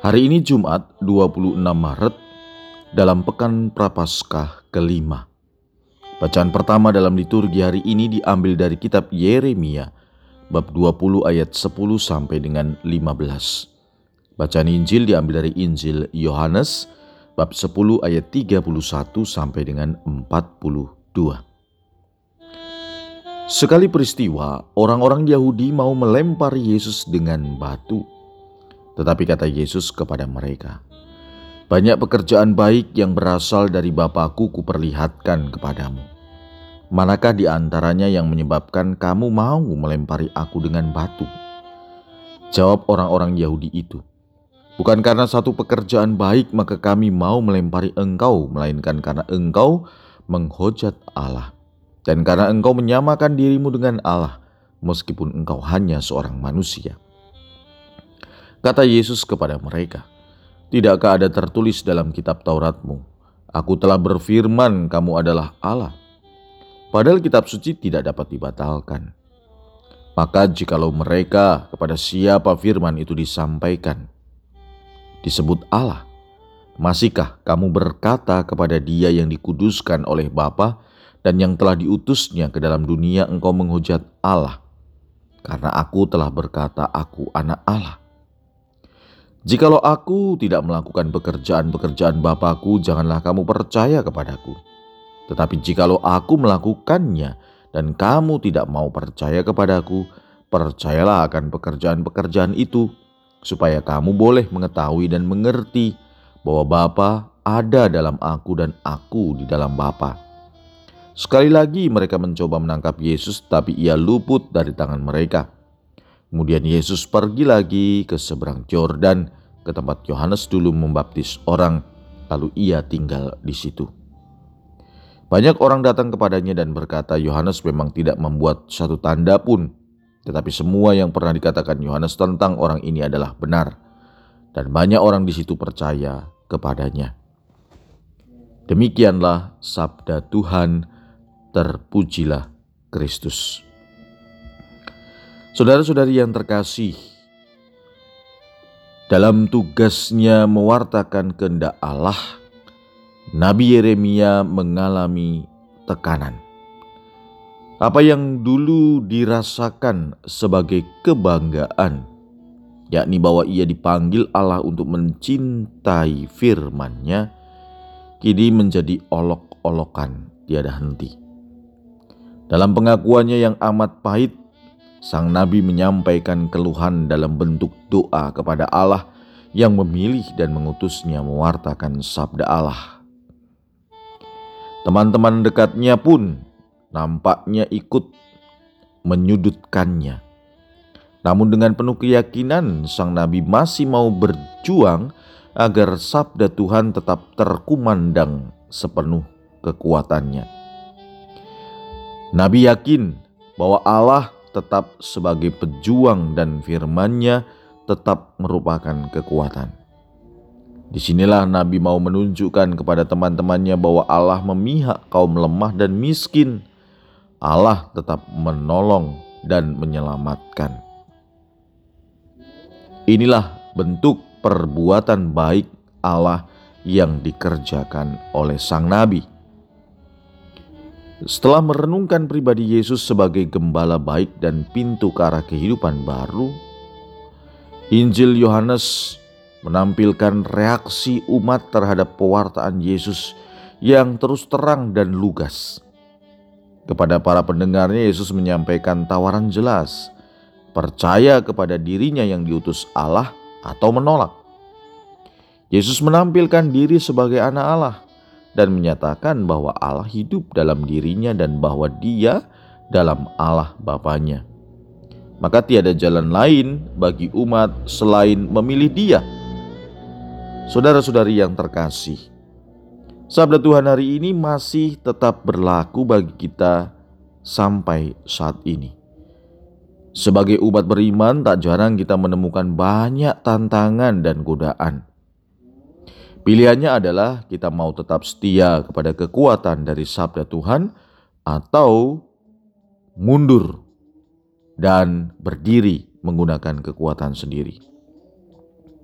Hari ini Jumat 26 Maret dalam Pekan Prapaskah kelima. Bacaan pertama dalam liturgi hari ini diambil dari kitab Yeremia bab 20 ayat 10 sampai dengan 15. Bacaan Injil diambil dari Injil Yohanes bab 10 ayat 31 sampai dengan 42. Sekali peristiwa, orang-orang Yahudi mau melempar Yesus dengan batu. Tetapi kata Yesus kepada mereka, "Banyak pekerjaan baik yang berasal dari Bapakku kuperlihatkan kepadamu. Manakah di antaranya yang menyebabkan kamu mau melempari aku dengan batu?" Jawab orang-orang Yahudi itu, "Bukan karena satu pekerjaan baik maka kami mau melempari engkau, melainkan karena engkau menghujat Allah, dan karena engkau menyamakan dirimu dengan Allah, meskipun engkau hanya seorang manusia." Kata Yesus kepada mereka, Tidakkah ada tertulis dalam kitab Tauratmu, Aku telah berfirman kamu adalah Allah. Padahal kitab suci tidak dapat dibatalkan. Maka jikalau mereka kepada siapa firman itu disampaikan, disebut Allah, masihkah kamu berkata kepada dia yang dikuduskan oleh Bapa dan yang telah diutusnya ke dalam dunia engkau menghujat Allah? Karena aku telah berkata aku anak Allah. Jikalau aku tidak melakukan pekerjaan-pekerjaan Bapakku, janganlah kamu percaya kepadaku. Tetapi jikalau aku melakukannya dan kamu tidak mau percaya kepadaku, percayalah akan pekerjaan-pekerjaan itu, supaya kamu boleh mengetahui dan mengerti bahwa Bapa ada dalam aku dan aku di dalam Bapa. Sekali lagi mereka mencoba menangkap Yesus, tapi ia luput dari tangan mereka. Kemudian Yesus pergi lagi ke seberang Yordan ke tempat Yohanes dulu membaptis orang, lalu ia tinggal di situ. Banyak orang datang kepadanya dan berkata, Yohanes memang tidak membuat satu tanda pun, tetapi semua yang pernah dikatakan Yohanes tentang orang ini adalah benar, dan banyak orang di situ percaya kepadanya. Demikianlah sabda Tuhan, terpujilah Kristus. Saudara-saudari yang terkasih, dalam tugasnya mewartakan kehendak Allah, Nabi Yeremia mengalami tekanan. Apa yang dulu dirasakan sebagai kebanggaan, yakni bahwa ia dipanggil Allah untuk mencintai firman-Nya, kini menjadi olok-olokan tiada henti. Dalam pengakuannya yang amat pahit, sang nabi menyampaikan keluhan dalam bentuk doa kepada Allah yang memilih dan mengutusnya mewartakan sabda Allah. Teman-teman dekatnya pun nampaknya ikut menyudutkannya. Namun dengan penuh keyakinan sang nabi masih mau berjuang agar sabda Tuhan tetap terkumandang sepenuh kekuatannya. Nabi yakin bahwa Allah tetap sebagai pejuang dan firman-Nya tetap merupakan kekuatan. Di sinilah Nabi mau menunjukkan kepada teman-temannya bahwa Allah memihak kaum lemah dan miskin. Allah tetap menolong dan menyelamatkan. Inilah bentuk perbuatan baik Allah yang dikerjakan oleh sang nabi. Setelah merenungkan pribadi Yesus sebagai gembala baik dan pintu ke arah kehidupan baru, Injil Yohanes menampilkan reaksi umat terhadap pewartaan Yesus yang terus terang dan lugas. Kepada para pendengarnya, Yesus menyampaikan tawaran jelas: percaya kepada dirinya yang diutus Allah atau menolak. Yesus menampilkan diri sebagai anak Allah dan menyatakan bahwa Allah hidup dalam dirinya dan bahwa dia dalam Allah Bapaknya. Maka tiada jalan lain bagi umat selain memilih dia. Saudara-saudari yang terkasih, sabda Tuhan hari ini masih tetap berlaku bagi kita sampai saat ini. Sebagai umat beriman, tak jarang kita menemukan banyak tantangan dan godaan. Pilihannya adalah kita mau tetap setia kepada kekuatan dari sabda Tuhan atau mundur dan berdiri menggunakan kekuatan sendiri.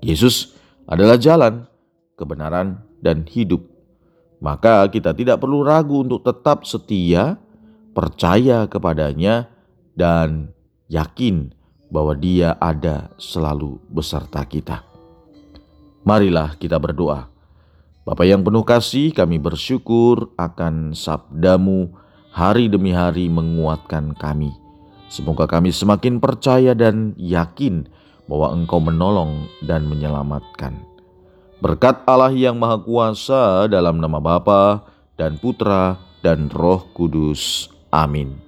Yesus adalah jalan, kebenaran, dan hidup. Maka kita tidak perlu ragu untuk tetap setia, percaya kepadanya, dan yakin bahwa Dia ada selalu beserta kita. Marilah kita berdoa. Bapa yang penuh kasih, kami bersyukur akan sabdamu hari demi hari menguatkan kami Semoga kami semakin percaya dan yakin bahwa Engkau menolong dan menyelamatkan. Berkat Allah yang Maha Kuasa dalam nama Bapa dan Putra dan Roh Kudus. Amin.